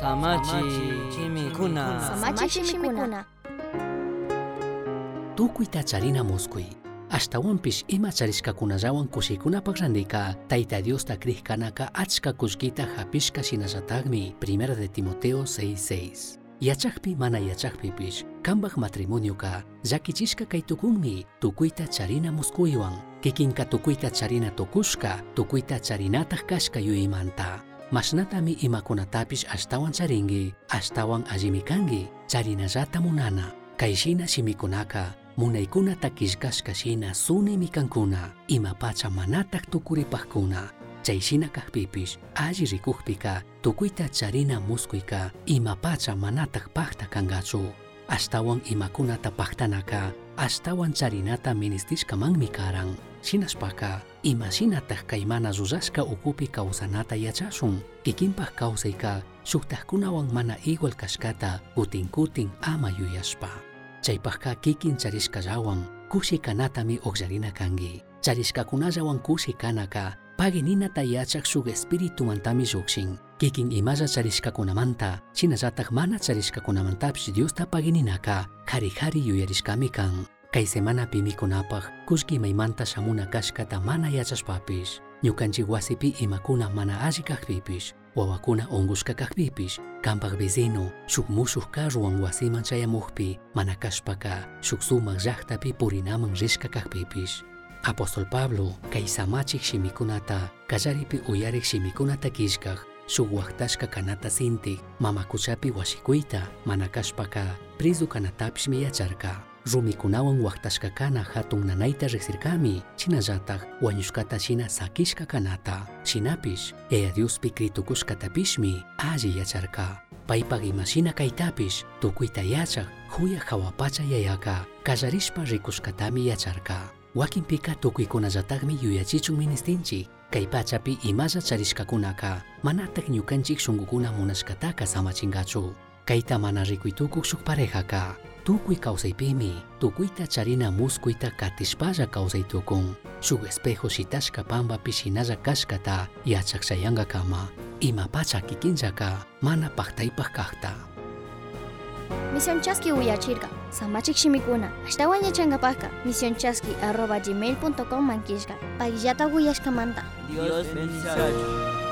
Samachi chimikuna. Samachi shimikuna. tukuyta charina muskuy ashtawanpish ima charishkakunallawan kushikunapak randika tayta diosta krikkanaka achka kullkita hapishka shinallatakmi primera de timoteo 6:6 yachakpi mana yachakpipish kanpak matrimonioka llakichishka kay tukunmi tukuyta charina muskuywan kikinka tukuyta charina tukushka tukuyta charinataq kashka yuyaymanta mashnatami imakunatapish ashtawan charinki ashtawan allimi kanki charinallata munana kayshina shimikunaka munaykuna takishkashka shina sunimi kankuna imapacha manataq tukuripaqkuna chayshina kaqpipish alli rikukpika tukuyta charina muskuyka. Imapacha manataq paqta kankachu. Ashtawan imakunata paqtanaka ashtawan charinata ministishkamanmi karan shinashpaka imashinataq kay mana rurashka ukupi kawsanata yachashun kikinpaq kawsayka shuktaqkunawan mana igual kashkata kutin kutin ama yuyashpa chaypaqqa kikin charishkallawan kushi kanatami uqllarina kanki charishkakunallawan kushi kanaka pagi ninata yachaq shuk espiritumantami llukshin kikin imalla charishkakunamanta shinallataq mana charishkakunamantapish diosta pagininaka qhari qhari yuyarishkami kan kay semanapi mikunapaq kullki maymanta shamuna kashkata mana yachashpapish ñukanchik wasipi imakuna mana alli kaqpipish wawakuna ungushka kaqpipish kanpak vecino shuk mushuq carruwan wasiman chayamuqpi mana kashpaka shuk sumaq llaqtapi purinaman rishka kaqpipish apóstol pablo kay samachik shimikunata kallaripi uyariq shimikunata kishkaq shuk waqtashka kanata sintik mamakuchapi washikuyta mana kashpaka prisu kanatapishmi yacharka rumikunawan waktashkakana hatun nanayta riksirkami, chinallataj wañushkata shina sakishkakanata. shinapish yaya diospi kritukushkatapishmi alli yacharka. Paypaq imashina kaytapish tukuyta yachaj huyaq hawapacha yayaka. Kallarishpa rikushkatami yacharka. Wakinpika tukuykunallatajmi yuyachichun ministinchik kay pachapi imalla charishkakunaka. Manataj ñukanchik shunkukuna munashkataka samachinkachu kayta mana rikuytukuq shuk parejaka. Tukuy kawsaypimi tukuyta charina muskuyta katishpalla kawsaytukun shuk espejo shitashka pambapi shinalla kashkata yachaqchayanka kama imapacha kikinllaka mana paqtaypaq kaqta Misionchaski uyachirka. Samachik shimikuna. Ashtawan yachankapaka. Misionchaski arroba gmail.com mankishka. Pagillata uyashkamanta. Dios bendiga.